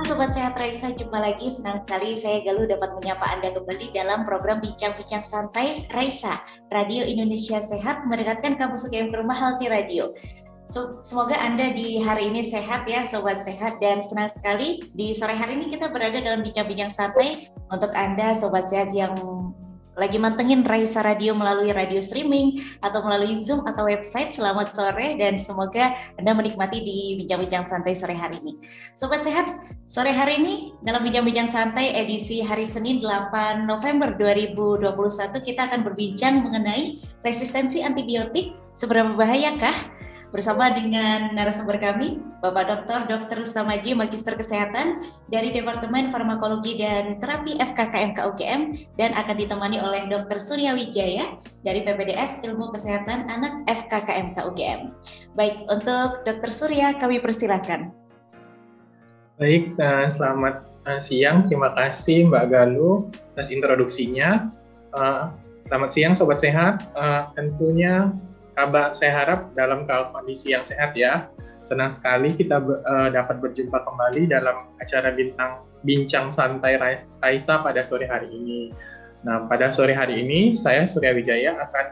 sore Sobat Sehat Raisa, jumpa lagi. Senang sekali saya Galuh dapat menyapa Anda kembali dalam program Bincang-Bincang Santai Raisa, Radio Indonesia Sehat mendekatkan kampus UGM ke rumah Healthy Radio. So, semoga Anda di hari ini sehat ya Sobat Sehat dan senang sekali di sore hari ini kita berada dalam Bincang-Bincang Santai untuk Anda Sobat Sehat yang lagi mantengin Raisa Radio melalui radio streaming atau melalui Zoom atau website, selamat sore dan semoga Anda menikmati di bincang-bincang santai sore hari ini. Sobat sehat, sore hari ini dalam bincang-bincang santai edisi hari Senin 8 November 2021 kita akan berbincang mengenai resistensi antibiotik, seberapa bahayakah bersama dengan narasumber kami, Bapak Dr. Dr. Ustamaji, Magister Kesehatan dari Departemen Farmakologi dan Terapi FKKMK UGM dan akan ditemani oleh Dr. Surya Wijaya dari PPDS Ilmu Kesehatan Anak FKKMK UGM. Baik, untuk Dr. Surya kami persilakan. Baik, nah, selamat uh, siang. Terima kasih Mbak Galuh atas introduksinya. Uh, selamat siang Sobat Sehat. Tentunya kabar saya harap dalam kondisi yang sehat ya. Senang sekali kita uh, dapat berjumpa kembali dalam acara bintang bincang santai Raisa pada sore hari ini. Nah, pada sore hari ini saya Surya Wijaya akan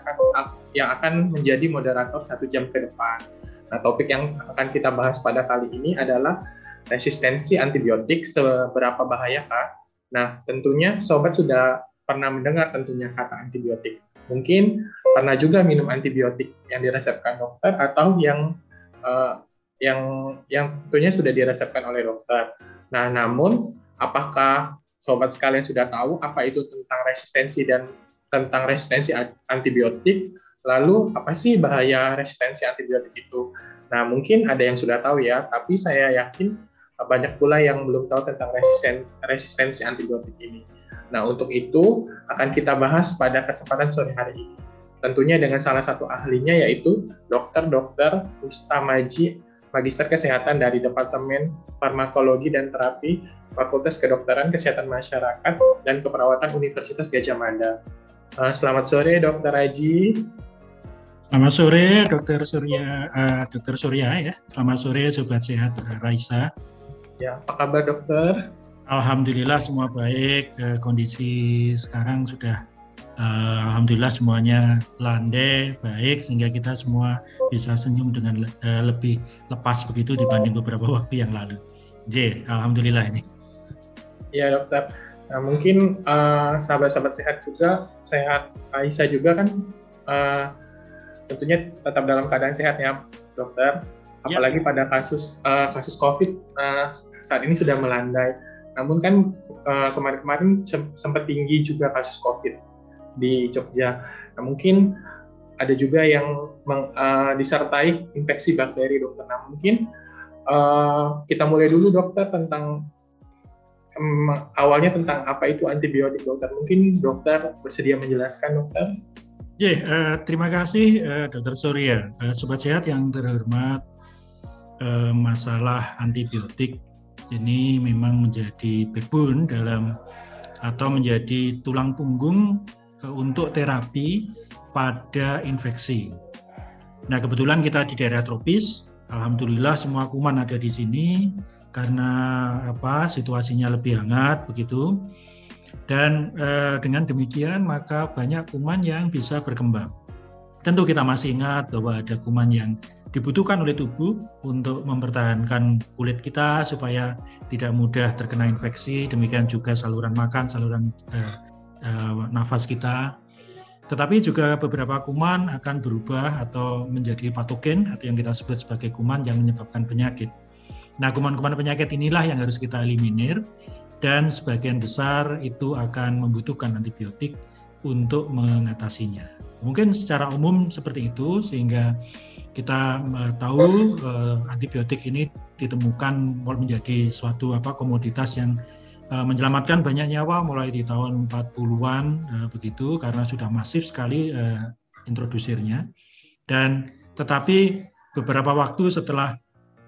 yang akan menjadi moderator satu jam ke depan. Nah, topik yang akan kita bahas pada kali ini adalah resistensi antibiotik seberapa bahayakah? Nah, tentunya sobat sudah pernah mendengar tentunya kata antibiotik. Mungkin pernah juga minum antibiotik yang diresepkan dokter atau yang uh, yang yang tentunya sudah diresepkan oleh dokter. Nah, namun apakah sobat sekalian sudah tahu apa itu tentang resistensi dan tentang resistensi antibiotik? Lalu apa sih bahaya resistensi antibiotik itu? Nah, mungkin ada yang sudah tahu ya, tapi saya yakin banyak pula yang belum tahu tentang resisten, resistensi antibiotik ini. Nah, untuk itu akan kita bahas pada kesempatan sore hari ini tentunya dengan salah satu ahlinya yaitu Dr. Dr. Ustamaji, Magister Kesehatan dari Departemen Farmakologi dan Terapi Fakultas Kedokteran Kesehatan Masyarakat dan Keperawatan Universitas Gajah Mada. Uh, selamat sore, Dr. Aji. Selamat sore, Dr. Surya, uh, Dr. Surya ya. Selamat sore, Sobat Sehat Raisa. Ya, apa kabar, Dokter? Alhamdulillah semua baik. Kondisi sekarang sudah uh, alhamdulillah semuanya landai baik sehingga kita semua bisa senyum dengan uh, lebih lepas begitu dibanding beberapa waktu yang lalu. J, alhamdulillah ini. Ya dokter. Nah, mungkin uh, sahabat-sahabat sehat juga, sehat Aisyah juga kan uh, tentunya tetap dalam keadaan sehat ya dokter. Ya. Apalagi ya. pada kasus uh, kasus COVID uh, saat ini sudah melandai. Namun kan uh, kemarin-kemarin sempat tinggi juga kasus COVID di Jogja. Nah, mungkin ada juga yang meng, uh, disertai infeksi bakteri dokter. Nah mungkin uh, kita mulai dulu dokter tentang um, awalnya tentang apa itu antibiotik dokter. Mungkin dokter bersedia menjelaskan dokter? Ya, uh, terima kasih uh, dokter Surya. Uh, Sobat sehat yang terhormat, uh, masalah antibiotik ini memang menjadi backbone dalam atau menjadi tulang punggung Eh, untuk terapi pada infeksi. Nah, kebetulan kita di daerah tropis, alhamdulillah semua kuman ada di sini karena apa? situasinya lebih hangat begitu. Dan eh, dengan demikian maka banyak kuman yang bisa berkembang. Tentu kita masih ingat bahwa ada kuman yang dibutuhkan oleh tubuh untuk mempertahankan kulit kita supaya tidak mudah terkena infeksi. Demikian juga saluran makan, saluran eh, uh, nafas kita. Tetapi juga beberapa kuman akan berubah atau menjadi patogen atau yang kita sebut sebagai kuman yang menyebabkan penyakit. Nah, kuman-kuman penyakit inilah yang harus kita eliminir dan sebagian besar itu akan membutuhkan antibiotik untuk mengatasinya. Mungkin secara umum seperti itu sehingga kita uh, tahu uh, antibiotik ini ditemukan menjadi suatu apa komoditas yang Eh, menyelamatkan banyak nyawa mulai di tahun 40-an eh, begitu karena sudah masif sekali eh, introdusirnya dan tetapi beberapa waktu setelah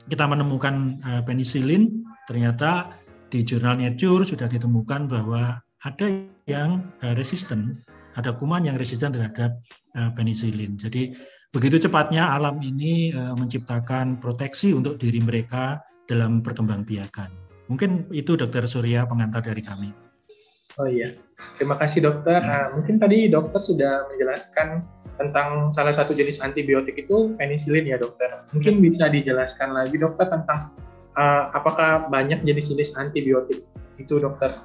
kita menemukan penisilin ternyata di jurnal Nature sudah ditemukan bahwa ada yang resisten ada kuman yang resisten terhadap penisilin. Jadi begitu cepatnya alam ini menciptakan proteksi untuk diri mereka dalam perkembangbiakan Mungkin itu Dokter Surya pengantar dari kami. Oh iya, terima kasih dokter. Nah, mungkin tadi dokter sudah menjelaskan tentang salah satu jenis antibiotik itu penisilin ya dokter. Mungkin ya. bisa dijelaskan lagi dokter tentang uh, apakah banyak jenis-jenis antibiotik itu dokter?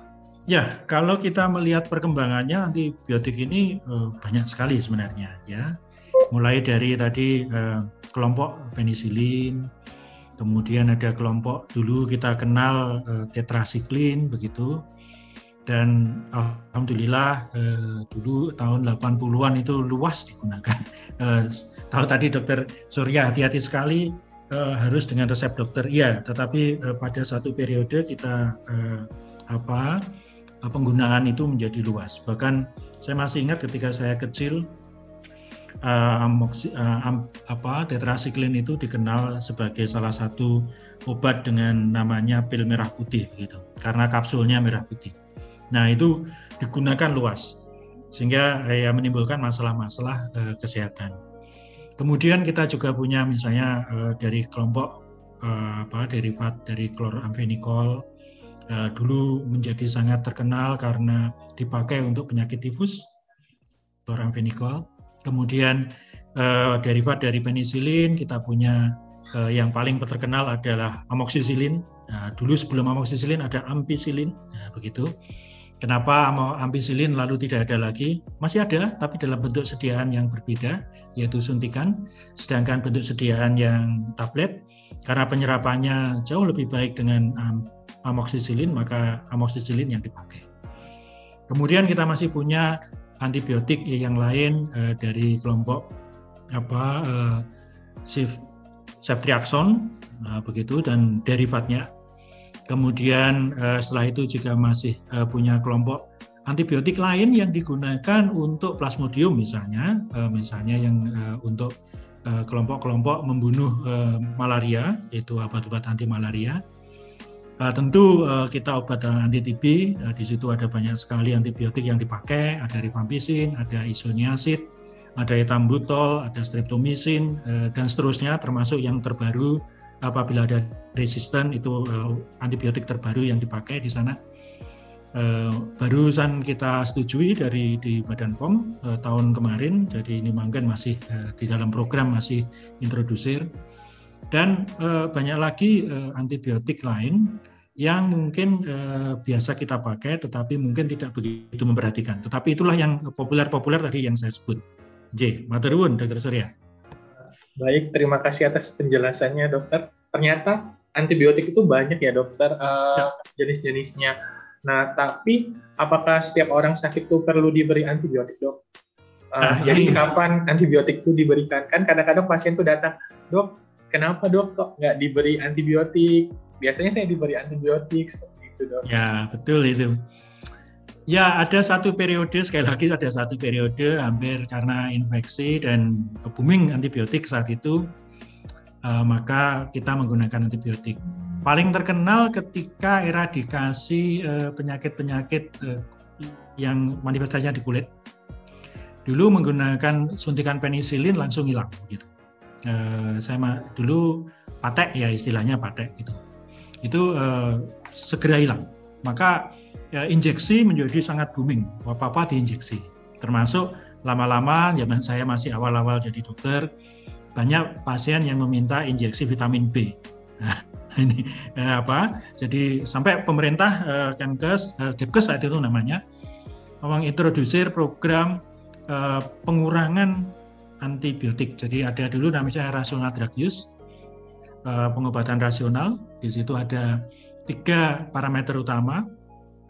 Ya, kalau kita melihat perkembangannya antibiotik ini uh, banyak sekali sebenarnya ya. Mulai dari tadi uh, kelompok penisilin, kemudian ada kelompok dulu kita kenal uh, tetrasiklin begitu dan alhamdulillah eh, dulu tahun 80-an itu luas digunakan. Eh, tahu tadi dokter Surya hati-hati sekali eh, harus dengan resep dokter. Iya, tetapi eh, pada satu periode kita eh, apa eh, penggunaan itu menjadi luas. Bahkan saya masih ingat ketika saya kecil am, apa tetrasiklin itu dikenal sebagai salah satu obat dengan namanya pil merah putih gitu karena kapsulnya merah putih. Nah, itu digunakan luas sehingga ya menimbulkan masalah-masalah eh, kesehatan. Kemudian kita juga punya misalnya eh, dari kelompok eh, apa derivat dari kloramfenikol eh, dulu menjadi sangat terkenal karena dipakai untuk penyakit tifus kloramfenikol. Kemudian eh, derivat dari penisilin kita punya eh, yang paling terkenal adalah amoksisilin. Nah, dulu sebelum amoksisilin ada ampicillin, nah, begitu. Kenapa ampicillin lalu tidak ada lagi? Masih ada, tapi dalam bentuk sediaan yang berbeda, yaitu suntikan. Sedangkan bentuk sediaan yang tablet, karena penyerapannya jauh lebih baik dengan amoksisilin, maka amoksisilin yang dipakai. Kemudian kita masih punya antibiotik yang lain eh, dari kelompok apa eh, ceftriaxone, nah, begitu dan derivatnya Kemudian uh, setelah itu juga masih uh, punya kelompok antibiotik lain yang digunakan untuk plasmodium misalnya, uh, misalnya yang uh, untuk kelompok-kelompok membunuh uh, malaria, yaitu obat-obat anti malaria. Uh, tentu uh, kita obat anti TB, uh, di situ ada banyak sekali antibiotik yang dipakai, ada rifampicin, ada isoniazid, ada etambutol, ada streptomycin, uh, dan seterusnya, termasuk yang terbaru apabila ada resisten itu antibiotik terbaru yang dipakai di sana. Barusan kita setujui dari di Badan POM tahun kemarin, jadi ini mungkin masih di dalam program masih introdusir dan uh, banyak lagi uh, antibiotik lain yang mungkin uh, biasa kita pakai tetapi mungkin tidak begitu memperhatikan. Tetapi itulah yang populer-populer tadi yang saya sebut. J. Maturun, Dr. Surya. Baik, terima kasih atas penjelasannya dokter. Ternyata antibiotik itu banyak ya dokter uh, ya. jenis-jenisnya. Nah, tapi apakah setiap orang sakit itu perlu diberi antibiotik dok? Uh, nah, jadi ini. kapan antibiotik itu diberikan? Kan kadang-kadang pasien tuh datang, dok, kenapa dok kok nggak diberi antibiotik? Biasanya saya diberi antibiotik seperti itu dok. Ya betul itu. Ya, ada satu periode, sekali lagi ada satu periode hampir karena infeksi dan booming antibiotik saat itu, uh, maka kita menggunakan antibiotik. Paling terkenal ketika eradikasi uh, penyakit-penyakit uh, yang manifestasinya di kulit. Dulu menggunakan suntikan penisilin langsung hilang, gitu. Uh, saya dulu patek ya istilahnya patek gitu. Itu uh, segera hilang. Maka ya, injeksi menjadi sangat booming. Apa-apa diinjeksi. Termasuk lama-lama zaman saya masih awal-awal jadi dokter, banyak pasien yang meminta injeksi vitamin B. Nah, ini eh, apa? Jadi sampai pemerintah eh, Kenkes, eh, Depkes saat itu namanya, mengintrodusir program eh, pengurangan antibiotik. Jadi ada dulu namanya rasional drug use, eh, pengobatan rasional. Di situ ada tiga parameter utama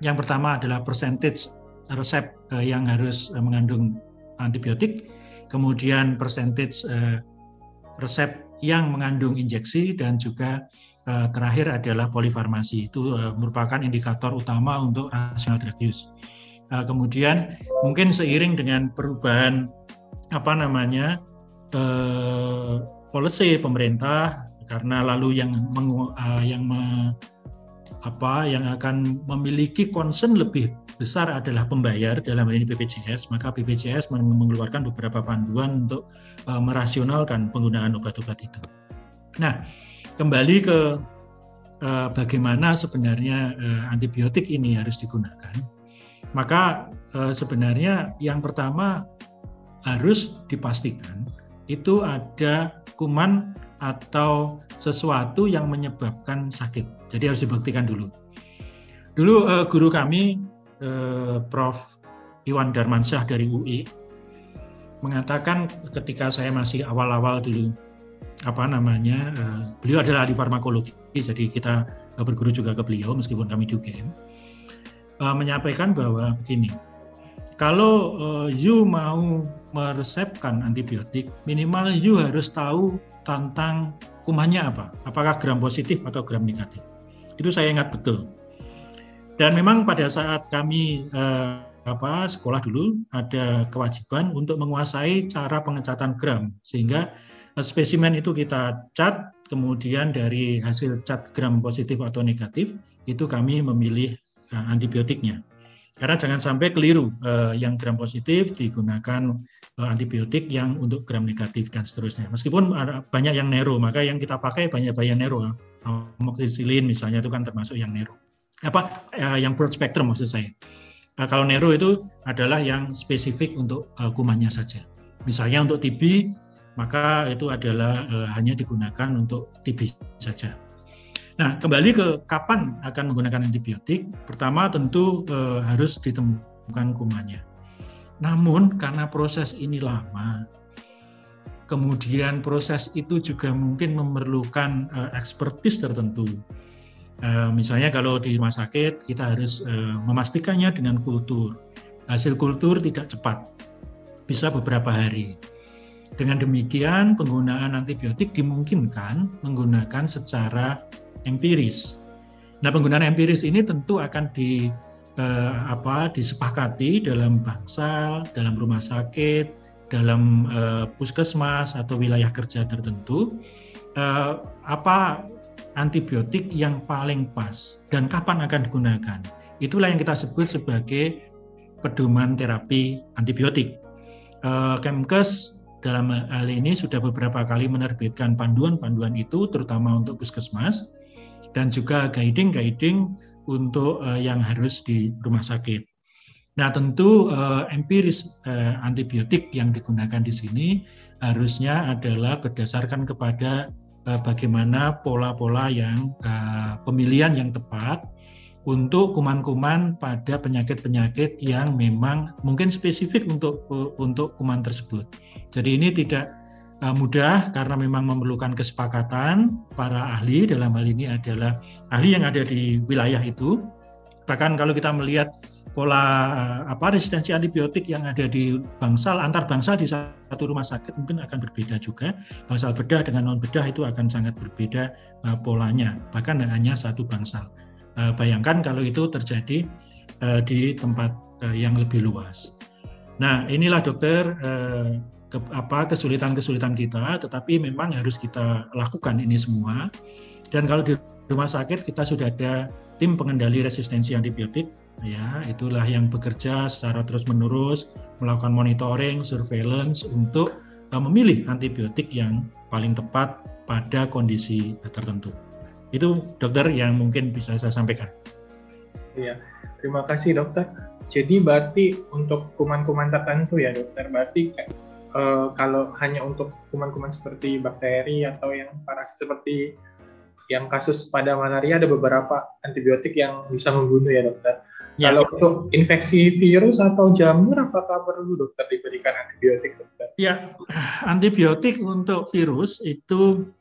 yang pertama adalah percentage resep eh, yang harus eh, mengandung antibiotik, kemudian percentage resep yang mengandung injeksi dan juga terakhir adalah polifarmasi. Itu merupakan indikator utama untuk rasional drug use. Kemudian mungkin seiring dengan perubahan apa namanya policy pemerintah karena lalu yang meng, yang apa yang akan memiliki concern lebih besar adalah pembayar dalam hal ini BPJS, maka BPJS mengeluarkan beberapa panduan untuk uh, merasionalkan penggunaan obat-obat itu. Nah, kembali ke uh, bagaimana sebenarnya uh, antibiotik ini harus digunakan, maka uh, sebenarnya yang pertama harus dipastikan itu ada kuman atau sesuatu yang menyebabkan sakit. Jadi harus dibuktikan dulu. Dulu uh, guru kami uh, Prof. Iwan Darmansyah dari UI mengatakan ketika saya masih awal-awal dulu apa namanya uh, beliau adalah ahli farmakologi jadi kita berguru juga ke beliau meskipun kami UGM uh, menyampaikan bahwa begini kalau uh, you mau meresepkan antibiotik minimal you harus tahu tentang kumannya apa. Apakah gram positif atau gram negatif. Itu saya ingat betul. Dan memang pada saat kami uh, apa sekolah dulu ada kewajiban untuk menguasai cara pengecatan gram. Sehingga eh, spesimen itu kita cat kemudian dari hasil cat gram positif atau negatif itu kami memilih uh, antibiotiknya karena jangan sampai keliru uh, yang gram positif digunakan uh, antibiotik yang untuk gram negatif dan seterusnya meskipun ada banyak yang nero maka yang kita pakai banyak banyak nero amoxicillin misalnya itu kan termasuk yang nero apa uh, yang broad spectrum maksud saya Nah, kalau Nero itu adalah yang spesifik untuk uh, kumannya saja. Misalnya untuk TB, maka itu adalah uh, hanya digunakan untuk TB saja. Nah, kembali ke kapan akan menggunakan antibiotik, pertama tentu uh, harus ditemukan kumannya. Namun karena proses ini lama, kemudian proses itu juga mungkin memerlukan uh, ekspertis tertentu Eh, misalnya kalau di rumah sakit kita harus uh, memastikannya dengan kultur. Hasil kultur tidak cepat, bisa beberapa hari. Dengan demikian penggunaan antibiotik dimungkinkan menggunakan secara empiris. Nah penggunaan empiris ini tentu akan di uh, apa disepakati dalam bangsal, dalam rumah sakit, dalam uh, puskesmas atau wilayah kerja tertentu. Uh, apa antibiotik yang paling pas dan kapan akan digunakan. Itulah yang kita sebut sebagai pedoman terapi antibiotik. Eh, Kemkes dalam hal ini sudah beberapa kali menerbitkan panduan-panduan itu terutama untuk puskesmas dan juga guiding-guiding untuk eh, yang harus di rumah sakit. Nah, tentu uh, empiris uh, antibiotik yang digunakan di sini harusnya adalah berdasarkan kepada Eh, bagaimana pola-pola yang uh, pemilihan yang tepat untuk kuman-kuman pada penyakit-penyakit yang memang mungkin spesifik untuk untuk kuman tersebut. Jadi ini tidak uh, mudah karena memang memerlukan kesepakatan para ahli. Dalam hal ini adalah ahli yang ada di wilayah itu. Bahkan kalau kita melihat pola eh, apa resistensi antibiotik yang ada di bangsal antar bangsal di satu rumah sakit mungkin akan berbeda juga. Bangsal bedah dengan non bedah itu akan sangat berbeda uh, polanya. Bahkan hanya satu bangsal. Bayangkan kalau itu terjadi di tempat yang lebih luas. Nah inilah dokter ke, apa kesulitan-kesulitan kita tetapi memang harus kita lakukan ini semua dan kalau di rumah sakit kita sudah ada tim pengendali resistensi antibiotik ya itulah yang bekerja secara terus-menerus melakukan monitoring, surveillance untuk uh, memilih antibiotik yang paling tepat pada kondisi tertentu. Itu dokter yang mungkin bisa saya sampaikan. Iya, terima kasih dokter. Jadi berarti untuk kuman-kuman tertentu ya dokter, berarti uh, kalau hanya untuk kuman-kuman seperti bakteri atau yang parasit seperti yang kasus pada malaria ada beberapa antibiotik yang bisa membunuh ya dokter. Ya. Kalau untuk infeksi virus atau jamur, apakah perlu dokter diberikan antibiotik dokter? Ya, antibiotik untuk virus itu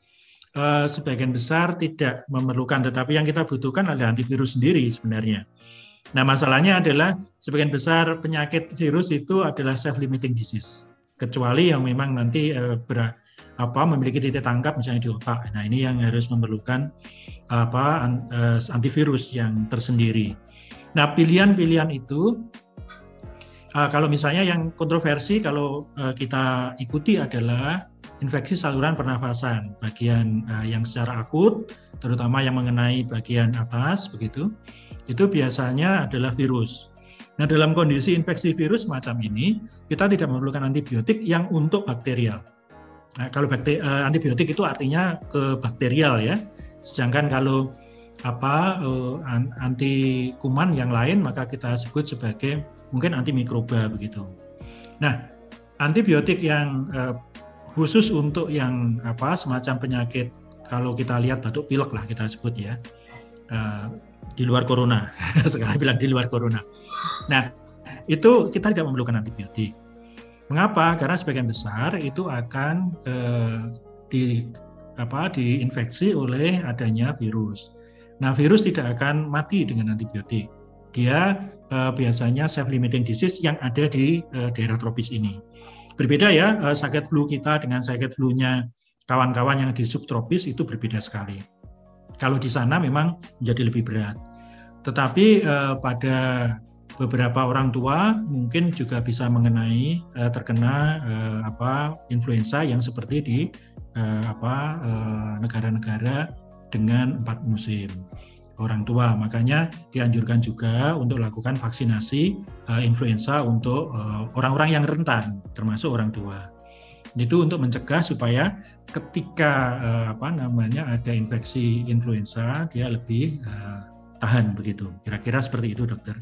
uh, sebagian besar tidak memerlukan, tetapi yang kita butuhkan adalah antivirus sendiri sebenarnya. Nah, masalahnya adalah sebagian besar penyakit virus itu adalah self-limiting disease, kecuali yang memang nanti uh, ber, apa memiliki titik tangkap misalnya di otak. Nah, ini yang harus memerlukan apa uh, antivirus yang tersendiri. Nah, pilihan-pilihan itu uh, kalau misalnya yang kontroversi kalau uh, kita ikuti adalah infeksi saluran pernafasan, bagian uh, yang secara akut, terutama yang mengenai bagian atas begitu, itu biasanya adalah virus. Nah, dalam kondisi infeksi virus macam ini, kita tidak memerlukan antibiotik yang untuk bakterial. Nah, kalau bakteri, uh, antibiotik itu artinya ke bakterial ya. Sedangkan kalau apa uh, anti kuman yang lain maka kita sebut sebagai mungkin anti mikroba begitu. Nah, antibiotik yang uh, khusus untuk yang apa semacam penyakit kalau kita lihat batuk pilek lah kita sebut ya uh, di luar corona sekarang bilang di luar corona. Nah itu kita tidak memerlukan antibiotik. Mengapa? Karena sebagian besar itu akan uh, di apa diinfeksi oleh adanya virus. Nah, virus tidak akan mati dengan antibiotik. Dia uh, biasanya self-limiting disease yang ada di uh, daerah tropis ini. Berbeda ya, uh, sakit flu kita dengan sakit flu-nya kawan-kawan yang di subtropis itu berbeda sekali. Kalau di sana memang menjadi lebih berat. Tetapi uh, pada beberapa orang tua mungkin juga bisa mengenai uh, terkena uh, apa influenza yang seperti di uh, apa negara-negara dengan empat musim orang tua. Makanya dianjurkan juga untuk lakukan vaksinasi uh, influenza untuk uh, orang-orang uh, yang rentan, termasuk orang tua. Itu untuk mencegah supaya ketika uh, apa namanya ada infeksi influenza dia lebih uh, tahan begitu. Kira-kira seperti itu, dokter.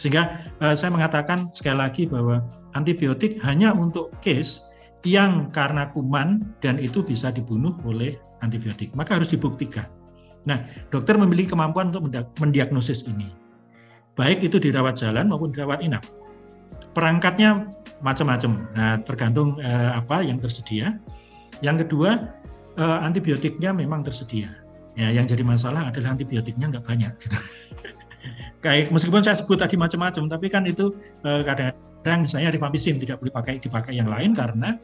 Sehingga uh, saya mengatakan sekali lagi bahwa antibiotik hanya untuk case yang karena kuman dan itu bisa dibunuh oleh antibiotik. Maka harus dibuktikan Nah, dokter memiliki kemampuan untuk mendiagnosis ini. Baik itu dirawat jalan maupun dirawat inap. Perangkatnya macam-macam. Nah, tergantung eh, apa yang tersedia. Yang kedua, eh, antibiotiknya memang tersedia. Ya, yang jadi masalah adalah antibiotiknya nggak banyak. Gitu. Kayak meskipun saya sebut tadi macam-macam, tapi kan itu eh, kadang-kadang misalnya rifampicin tidak boleh pakai dipakai yang lain karena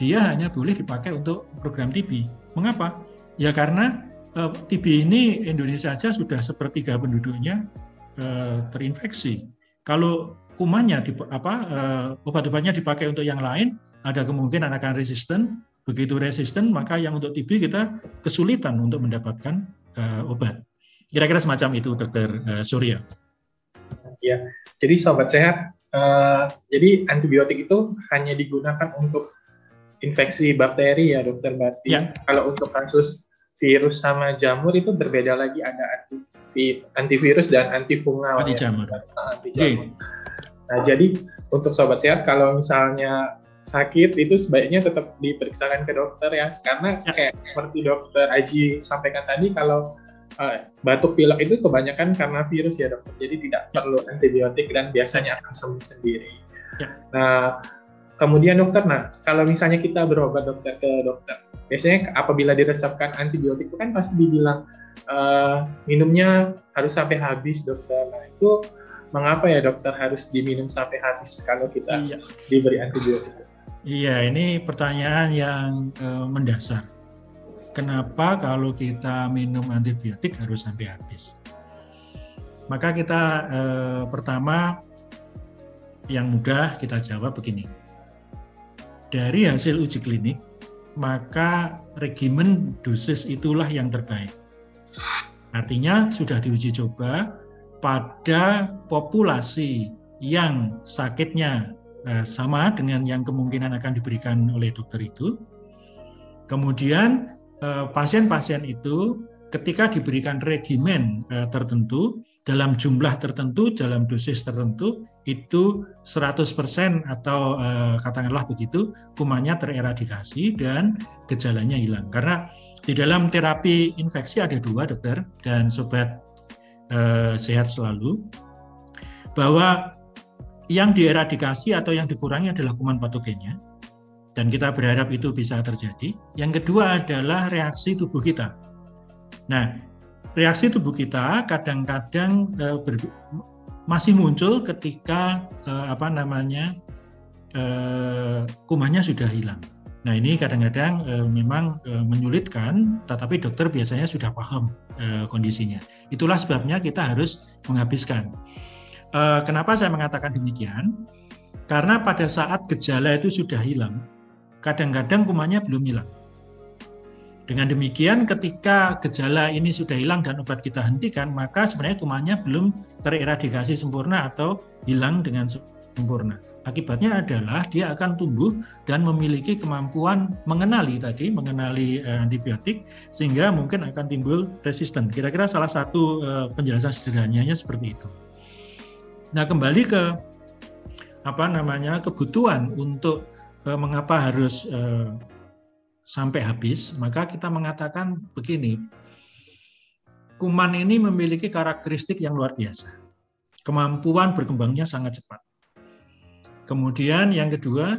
dia hanya boleh dipakai untuk program TB. Mengapa? Ya karena Eh, TB ini Indonesia saja sudah sepertiga penduduknya uh, terinfeksi. Kalau kumannya di, apa uh, obat-obatnya dipakai untuk yang lain, ada kemungkinan akan resisten. Begitu resisten, maka yang untuk TB kita kesulitan untuk mendapatkan uh, obat. Kira-kira semacam itu, Dokter uh, Surya. Ya, jadi sobat sehat, uh, jadi antibiotik itu hanya digunakan untuk infeksi bakteri ya, Dokter Berarti. Ya. Kalau untuk kasus virus sama jamur itu berbeda lagi ada anti antivirus dan antifungal anti jamur. Ya. Anti jamur. Nah, jadi untuk sobat sehat kalau misalnya sakit itu sebaiknya tetap diperiksakan ke dokter ya karena ya. kayak seperti dokter Aji sampaikan tadi kalau uh, batuk pilek itu kebanyakan karena virus ya dokter jadi tidak ya. perlu antibiotik dan biasanya akan sembuh sendiri. Ya. Nah kemudian dokter, nah kalau misalnya kita berobat dokter ke dokter biasanya apabila diresepkan antibiotik itu kan pasti dibilang uh, minumnya harus sampai habis dokter. Nah itu mengapa ya dokter harus diminum sampai habis kalau kita iya. diberi antibiotik? Iya, ini pertanyaan yang uh, mendasar. Kenapa kalau kita minum antibiotik harus sampai habis? Maka kita uh, pertama yang mudah kita jawab begini. Dari hasil uji klinik maka regimen dosis itulah yang terbaik. Artinya sudah diuji coba pada populasi yang sakitnya eh, sama dengan yang kemungkinan akan diberikan oleh dokter itu. Kemudian eh, pasien-pasien itu ketika diberikan regimen eh, tertentu dalam jumlah tertentu, dalam dosis tertentu, itu 100% atau eh, katakanlah begitu, kumannya tereradikasi dan gejalanya hilang. Karena di dalam terapi infeksi ada dua dokter dan sobat eh, sehat selalu, bahwa yang dieradikasi atau yang dikurangi adalah kuman patogennya, dan kita berharap itu bisa terjadi. Yang kedua adalah reaksi tubuh kita. Nah, reaksi tubuh kita kadang-kadang uh, masih muncul ketika uh, apa namanya uh, kumannya sudah hilang. Nah ini kadang-kadang uh, memang uh, menyulitkan, tetapi dokter biasanya sudah paham uh, kondisinya. Itulah sebabnya kita harus menghabiskan. Uh, kenapa saya mengatakan demikian? Karena pada saat gejala itu sudah hilang, kadang-kadang kumannya belum hilang. Dengan demikian ketika gejala ini sudah hilang dan obat kita hentikan, maka sebenarnya kumannya belum tereradikasi sempurna atau hilang dengan sempurna. Akibatnya adalah dia akan tumbuh dan memiliki kemampuan mengenali tadi, mengenali uh, antibiotik sehingga mungkin akan timbul resisten. Kira-kira salah satu uh, penjelasan sederhananya seperti itu. Nah, kembali ke apa namanya kebutuhan untuk uh, mengapa harus sampai habis, maka kita mengatakan begini. Kuman ini memiliki karakteristik yang luar biasa. Kemampuan berkembangnya sangat cepat Kemudian yang kedua,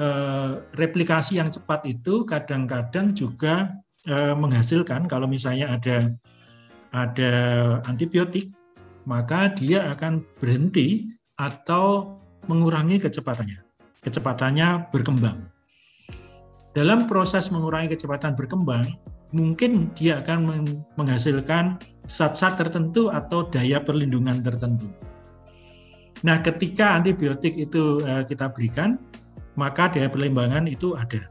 eh, replikasi yang cepat itu kadang-kadang juga eh, menghasilkan kalau misalnya ada ada antibiotik, maka dia akan berhenti atau mengurangi kecepatannya. Kecepatannya berkembang. Dalam proses mengurangi kecepatan berkembang, mungkin dia akan menghasilkan zat-zat tertentu atau daya perlindungan tertentu. Nah, ketika antibiotik itu uh, kita berikan, maka daya perlimbangan itu ada.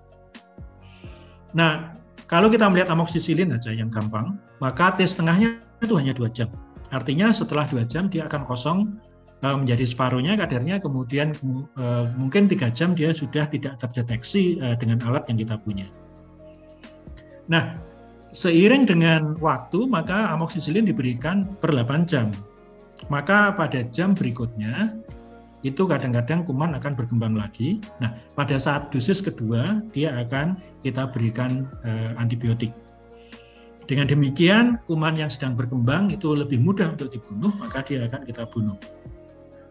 Nah, kalau kita melihat amoksisilin aja yang gampang, maka tes tengahnya itu hanya dua jam. Artinya setelah dua jam dia akan kosong uh, menjadi separuhnya kadarnya, kemudian uh, mungkin tiga jam dia sudah tidak terdeteksi dengan alat yang kita punya. Nah, seiring dengan waktu maka amoksisilin diberikan per 8 jam maka pada jam berikutnya itu kadang-kadang kuman akan berkembang lagi. Nah, pada saat dosis kedua dia akan kita berikan e, antibiotik. Dengan demikian, kuman yang sedang berkembang itu lebih mudah untuk dibunuh, maka dia akan kita bunuh.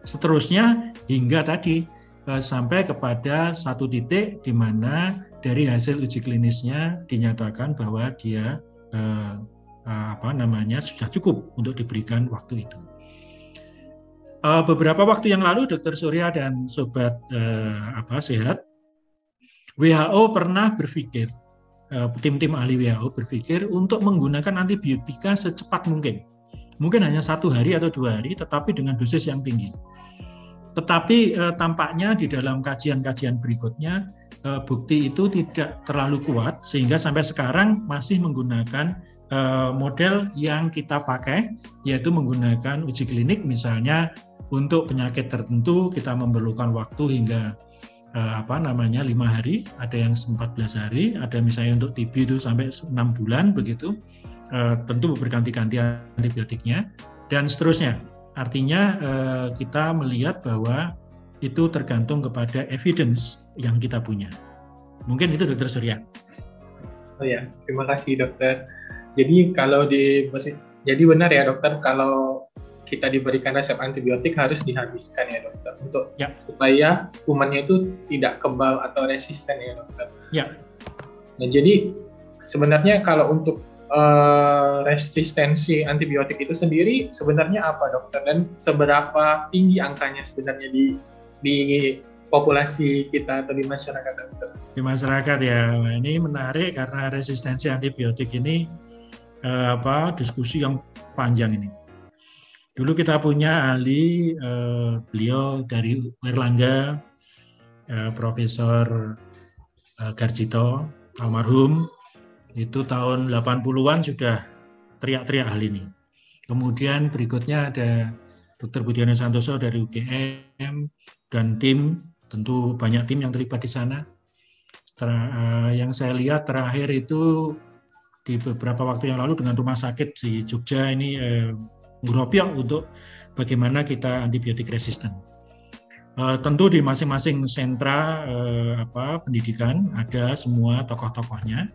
Seterusnya hingga tadi e, sampai kepada satu titik di mana dari hasil uji klinisnya dinyatakan bahwa dia e, apa namanya sudah cukup untuk diberikan waktu itu. Uh, beberapa waktu yang lalu Dokter Surya dan sobat uh, apa sehat WHO pernah berpikir uh, tim-tim ahli WHO berpikir untuk menggunakan antibiotika secepat mungkin. Mungkin hanya satu hari atau dua hari tetapi dengan dosis yang tinggi. Tetapi uh, tampaknya di dalam kajian-kajian berikutnya uh, bukti itu tidak terlalu kuat sehingga sampai sekarang masih menggunakan model yang kita pakai yaitu menggunakan uji klinik misalnya untuk penyakit tertentu kita memerlukan waktu hingga uh, apa namanya lima hari, ada yang 14 hari, ada misalnya untuk TB itu sampai enam bulan begitu. Uh, tentu berganti-ganti antibiotiknya dan seterusnya. Artinya uh, kita melihat bahwa itu tergantung kepada evidence yang kita punya. Mungkin itu Dokter Surya. Oh ya, terima kasih Dokter. Jadi kalau di jadi benar ya Dokter kalau kita diberikan resep antibiotik harus dihabiskan ya dokter untuk ya. supaya kumannya itu tidak kebal atau resisten ya dokter. Ya. Nah jadi sebenarnya kalau untuk uh, resistensi antibiotik itu sendiri sebenarnya apa dokter dan seberapa tinggi angkanya sebenarnya di di populasi kita atau di masyarakat dokter? Di masyarakat ya ini menarik karena resistensi antibiotik ini uh, apa diskusi yang panjang ini Dulu kita punya ahli eh, beliau dari Erlangga, eh, Profesor eh, Garjito almarhum itu tahun 80-an sudah teriak-teriak hal ini. Kemudian berikutnya ada Dr. Budiono Santoso dari UGM dan tim, tentu banyak tim yang terlibat di sana. Ter, uh, yang saya lihat terakhir itu di beberapa waktu yang lalu dengan rumah sakit di Jogja ini uh, Nguropiok untuk bagaimana kita antibiotik resisten. Uh, tentu di masing-masing sentra uh, apa pendidikan ada semua tokoh-tokohnya.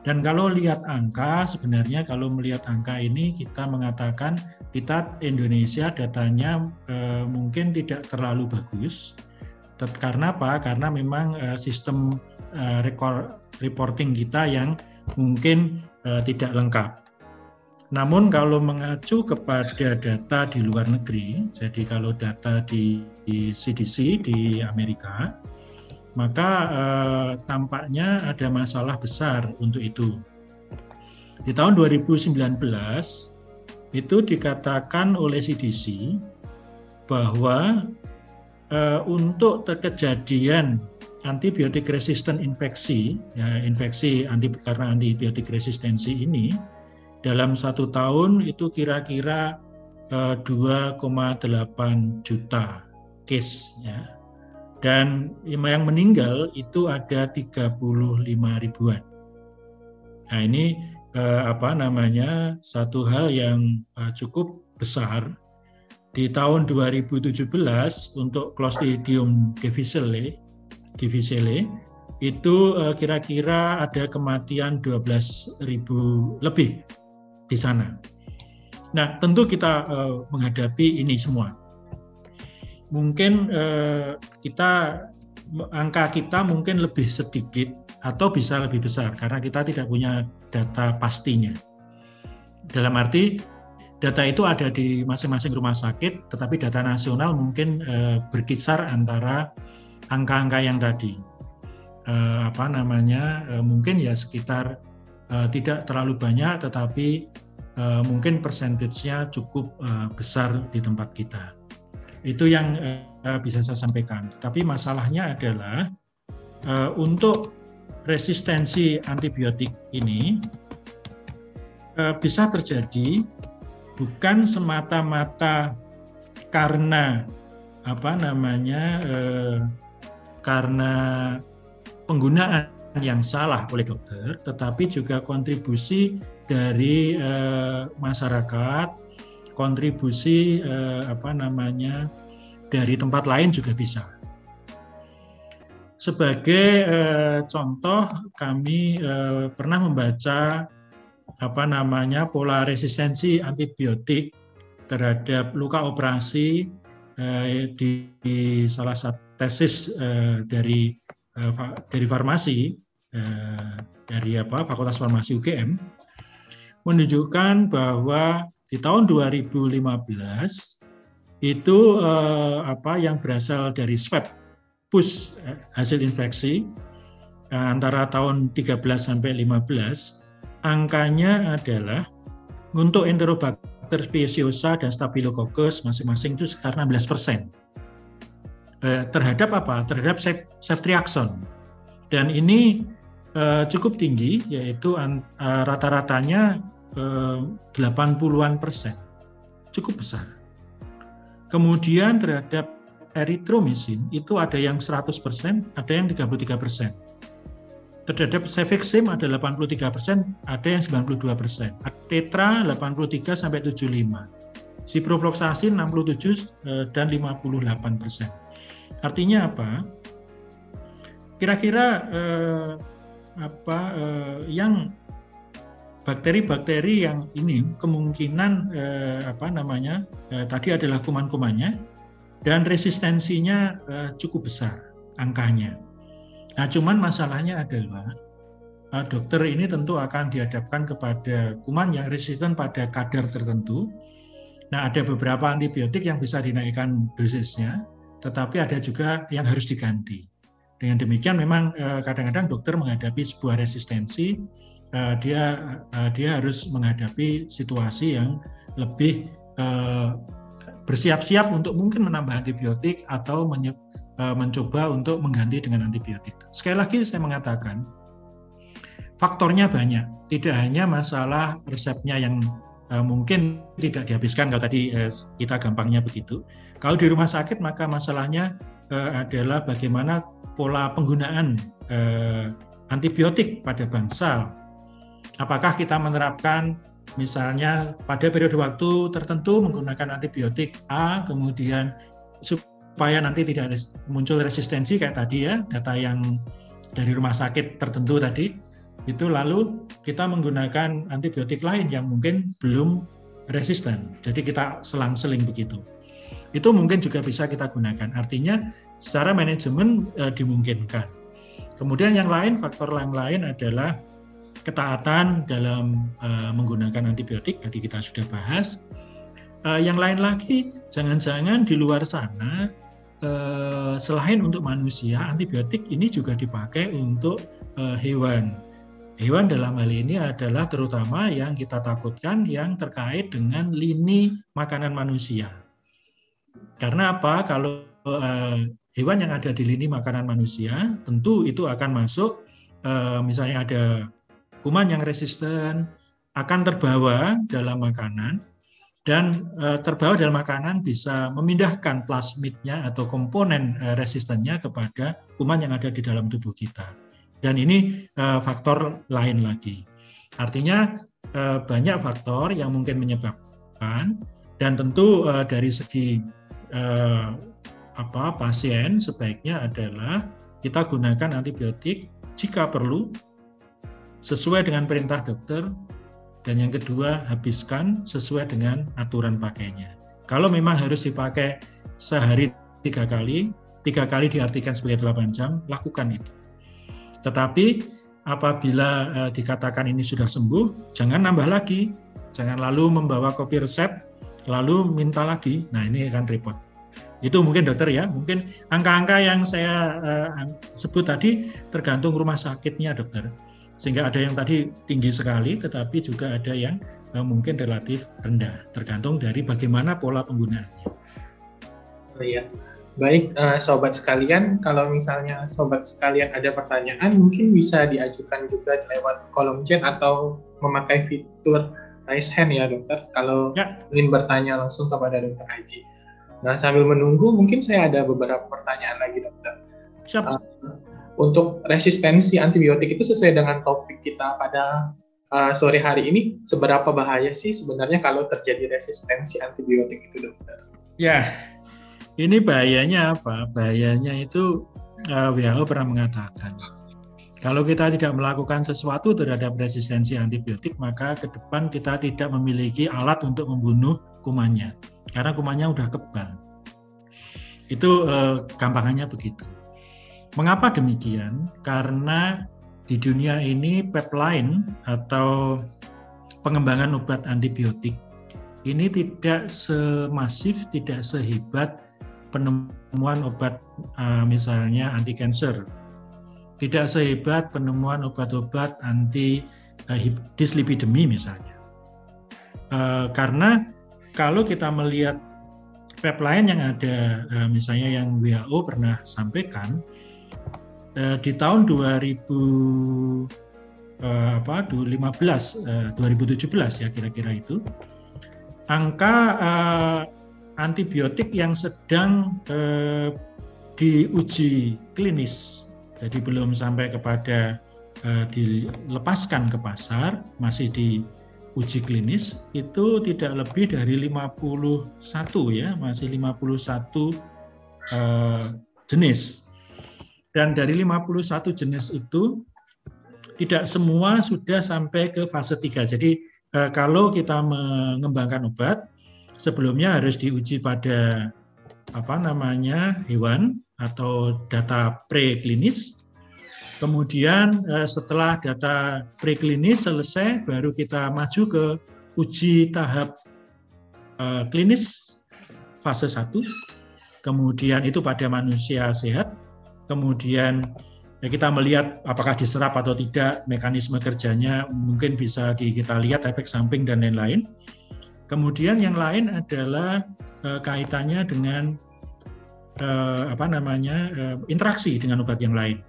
Dan kalau lihat angka, sebenarnya kalau melihat angka ini kita mengatakan kita Indonesia datanya uh, mungkin tidak terlalu bagus. Karena apa? Karena memang sistem record, reporting kita yang mungkin tidak lengkap. Namun kalau mengacu kepada data di luar negeri, jadi kalau data di, di CDC di Amerika, maka eh, tampaknya ada masalah besar untuk itu. Di tahun 2019 itu dikatakan oleh CDC bahwa eh, untuk kejadian antibiotik resisten infeksi, ya, infeksi anti, karena antibiotik resistensi ini dalam satu tahun itu kira-kira 2,8 eh, juta case ya. dan yang meninggal itu ada 35 ribuan. Nah ini eh, apa namanya satu hal yang eh, cukup besar di tahun 2017 untuk Clostridium difficile, difficile itu kira-kira ada kematian 12 ribu lebih di sana. Nah tentu kita eh, menghadapi ini semua mungkin eh, kita angka kita mungkin lebih sedikit atau bisa lebih besar karena kita tidak punya data pastinya. Dalam arti data itu ada di masing-masing rumah sakit, tetapi data nasional mungkin eh, berkisar antara angka-angka yang tadi. Eh, apa namanya? Eh, mungkin ya sekitar eh, tidak terlalu banyak, tetapi eh, mungkin persentasenya cukup eh, besar di tempat kita. Itu yang uh, bisa saya sampaikan. Tapi masalahnya adalah uh, untuk resistensi antibiotik ini uh, bisa terjadi bukan semata-mata karena apa namanya uh, karena penggunaan yang salah oleh dokter, tetapi juga kontribusi dari uh, masyarakat kontribusi eh, apa namanya dari tempat lain juga bisa. Sebagai eh, contoh, kami eh, pernah membaca apa namanya pola resistensi antibiotik terhadap luka operasi eh, di, di salah satu tesis eh, dari eh, dari farmasi eh, dari apa Fakultas Farmasi UGM menunjukkan bahwa di tahun 2015 itu eh, apa yang berasal dari swab pus eh, hasil infeksi eh, antara tahun 13 sampai 15 angkanya adalah untuk Enterobacter speciosa dan Staphylococcus masing-masing itu sekitar 16 persen. Eh, terhadap apa? Terhadap ceftriaxone. Dan ini eh, cukup tinggi, yaitu eh, rata-ratanya 80-an persen, cukup besar. Kemudian terhadap eritromisin itu ada yang 100 persen, ada yang 33 persen. Terhadap cefixim ada 83 persen, ada yang 92 persen. Tetra 83 sampai 75. Ciprofloxacin 67 eh, dan 58 persen. Artinya apa? Kira-kira eh, apa eh, yang bakteri-bakteri yang ini kemungkinan eh, apa namanya eh, tadi adalah kuman-kumannya dan resistensinya eh, cukup besar angkanya. Nah, cuman masalahnya adalah eh, dokter ini tentu akan dihadapkan kepada kuman yang resisten pada kadar tertentu. Nah, ada beberapa antibiotik yang bisa dinaikkan dosisnya, tetapi ada juga yang harus diganti. Dengan demikian memang eh, kadang-kadang dokter menghadapi sebuah resistensi uh, dia uh, dia harus menghadapi situasi yang lebih bersiap-siap untuk mungkin menambah antibiotik atau mencoba untuk mengganti dengan antibiotik. Sekali lagi saya mengatakan faktornya banyak, tidak hanya masalah resepnya yang mungkin tidak dihabiskan kalau tadi kita gampangnya begitu. Kalau di rumah sakit maka masalahnya adalah bagaimana pola penggunaan uh, antibiotik pada bangsal apakah kita menerapkan misalnya pada periode waktu tertentu menggunakan antibiotik A, kemudian supaya nanti tidak muncul resistensi kayak tadi ya, data yang dari rumah sakit tertentu tadi, itu lalu kita menggunakan antibiotik lain yang mungkin belum resisten. Jadi kita selang-seling begitu. Itu mungkin juga bisa kita gunakan. Artinya secara manajemen e, dimungkinkan. Kemudian yang lain, faktor yang lain adalah ketaatan dalam uh, menggunakan antibiotik tadi kita sudah bahas. Uh, yang lain lagi, jangan-jangan di luar sana uh, selain untuk manusia, antibiotik ini juga dipakai untuk uh, hewan. Hewan dalam hal ini adalah terutama yang kita takutkan yang terkait dengan lini makanan manusia. Karena apa? Kalau hewan yang ada di lini makanan manusia, tentu itu akan masuk, uh, misalnya ada kuman yang resisten akan terbawa dalam makanan dan uh, terbawa dalam makanan bisa memindahkan plasmidnya atau komponen uh, resistennya kepada kuman yang ada di dalam tubuh kita. Dan ini faktor lain lagi. Artinya banyak faktor yang mungkin menyebabkan dan tentu dari segi apa pasien sebaiknya adalah kita gunakan antibiotik jika perlu sesuai dengan perintah dokter dan yang kedua, habiskan sesuai dengan aturan pakainya. Kalau memang harus dipakai sehari tiga kali, tiga kali diartikan sebagai 8 jam, lakukan itu. Tetapi apabila eh, dikatakan ini sudah sembuh, jangan nambah lagi. Jangan lalu membawa kopi resep, lalu minta lagi. Nah ini akan repot. Itu mungkin dokter ya, mungkin angka-angka yang saya eh, sebut tadi tergantung rumah sakitnya dokter sehingga ada yang tadi tinggi sekali, tetapi juga ada yang uh, mungkin relatif rendah, tergantung dari bagaimana pola penggunaannya. Oh iya, baik uh, sobat sekalian, kalau misalnya sobat sekalian ada pertanyaan, mungkin bisa diajukan juga lewat kolom chat atau memakai fitur raise hand ya dokter, kalau ya. ingin bertanya langsung kepada dokter Haji. Nah sambil menunggu, mungkin saya ada beberapa pertanyaan lagi dokter. Siap. Uh, untuk resistensi antibiotik itu sesuai dengan topik kita pada uh, sore hari ini, seberapa bahaya sih sebenarnya kalau terjadi resistensi antibiotik itu, dokter? Ya, ini bahayanya apa? Bahayanya itu uh, WHO pernah mengatakan, kalau kita tidak melakukan sesuatu terhadap resistensi antibiotik, maka ke depan kita tidak memiliki alat untuk membunuh kumannya, karena kumannya udah kebal. Itu uh, gampangannya begitu. Mengapa demikian? Karena di dunia ini pipeline atau pengembangan obat antibiotik ini tidak semasif, tidak sehebat penemuan obat uh, misalnya anti cancer. Tidak sehebat penemuan obat-obat anti uh, dislipidemi misalnya. Uh, karena kalau kita melihat pipeline yang ada uh, misalnya yang WHO pernah sampaikan eh, di tahun 2000 eh, apa 2015 eh, 2017 ya kira-kira itu angka eh, antibiotik yang sedang eh, diuji klinis jadi belum sampai kepada eh, dilepaskan ke pasar masih di uji klinis itu tidak lebih dari 51 ya masih 51 eh, jenis dan dari 51 jenis itu tidak semua sudah sampai ke fase 3. Jadi eh, kalau kita mengembangkan obat sebelumnya harus diuji pada apa namanya hewan atau data preklinis. Kemudian eh, setelah data preklinis selesai baru kita maju ke uji tahap eh, klinis fase 1. Kemudian itu pada manusia sehat kemudian ya kita melihat apakah diserap atau tidak mekanisme kerjanya mungkin bisa kita lihat efek samping dan lain-lain. Kemudian yang lain adalah kaitannya dengan apa namanya interaksi dengan obat yang lain.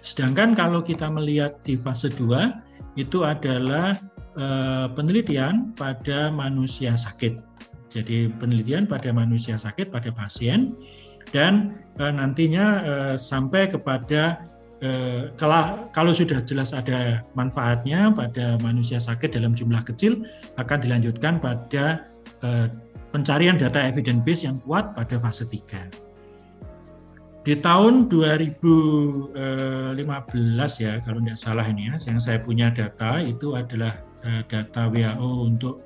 Sedangkan kalau kita melihat di fase 2 itu adalah e, penelitian pada manusia sakit. Jadi penelitian pada manusia sakit pada pasien dan uh, nantinya uh, sampai kepada kalau kalau sudah jelas ada manfaatnya pada manusia sakit dalam jumlah kecil akan dilanjutkan pada pencarian data evidence base yang kuat pada fase 3. Di tahun 2015 ya kalau tidak salah ini ya yang saya punya data itu adalah data WHO untuk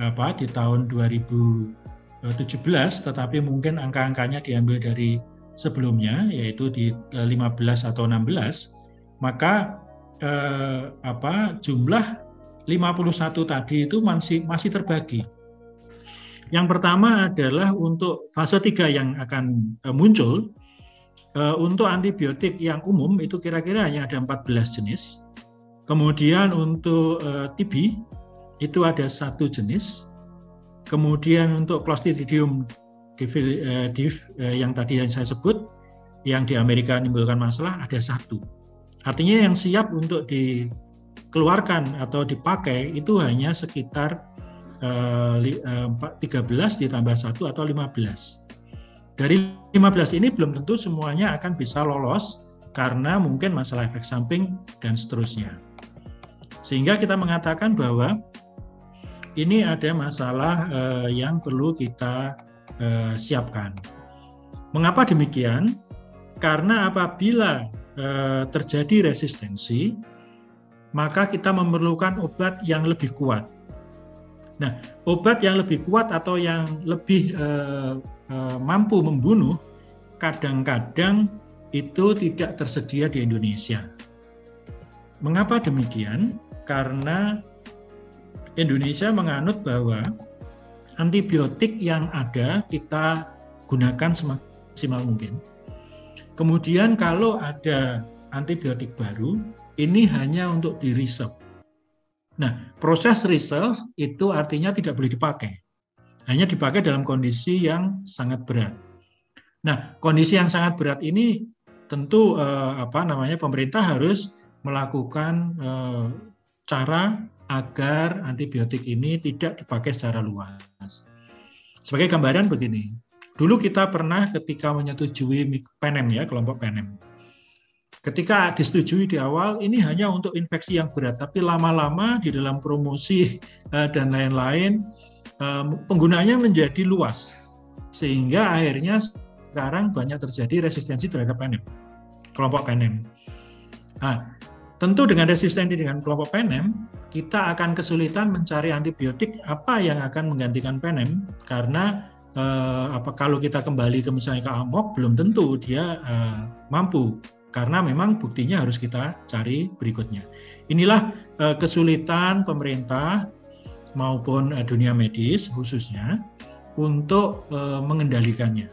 apa di tahun 2000 17 tetapi mungkin angka-angkanya diambil dari sebelumnya yaitu di 15 eh, atau 16 maka eh, apa jumlah 51 tadi itu masih masih terbagi. Yang pertama adalah untuk fase 3 yang akan eh, muncul eh, untuk antibiotik yang umum itu kira-kira hanya ada 14 jenis. Kemudian untuk eh, TB itu ada satu jenis, Kemudian untuk Clostridium eh, div eh, yang tadi yang saya sebut, yang di Amerika menimbulkan masalah ada satu. Artinya yang siap untuk dikeluarkan atau dipakai itu hanya sekitar 13 ditambah 1 atau 15. Dari 15 ini belum tentu semuanya akan bisa lolos karena mungkin masalah efek samping dan seterusnya. Sehingga kita mengatakan bahwa ini ada masalah eh, yang perlu kita eh, siapkan. Mengapa demikian? Karena apabila eh, terjadi resistensi, maka kita memerlukan obat yang lebih kuat. Nah, obat yang lebih kuat atau yang lebih eh, eh, mampu membunuh kadang-kadang itu tidak tersedia di Indonesia. Mengapa demikian? Karena Indonesia menganut bahwa antibiotik yang ada kita gunakan semaksimal mungkin. Kemudian kalau ada antibiotik baru, ini hanya untuk di reserve. Nah, proses reserve itu artinya tidak boleh dipakai. Hanya dipakai dalam kondisi yang sangat berat. Nah, kondisi yang sangat berat ini tentu eh, apa namanya pemerintah harus melakukan eh, cara agar antibiotik ini tidak dipakai secara luas. Sebagai gambaran begini, dulu kita pernah ketika menyetujui penem ya kelompok penem. Ketika disetujui di awal ini hanya untuk infeksi yang berat, tapi lama-lama di dalam promosi eh, dan lain-lain penggunaannya menjadi luas sehingga akhirnya sekarang banyak terjadi resistensi terhadap penem, kelompok penem. Nah, tentu dengan resistensi dengan kelompok penem, kita akan kesulitan mencari antibiotik apa yang akan menggantikan penem karena eh, apa kalau kita kembali ke misalnya ke amok belum tentu dia eh, mampu karena memang buktinya harus kita cari berikutnya. Inilah eh, kesulitan pemerintah maupun eh, dunia medis khususnya untuk eh, mengendalikannya.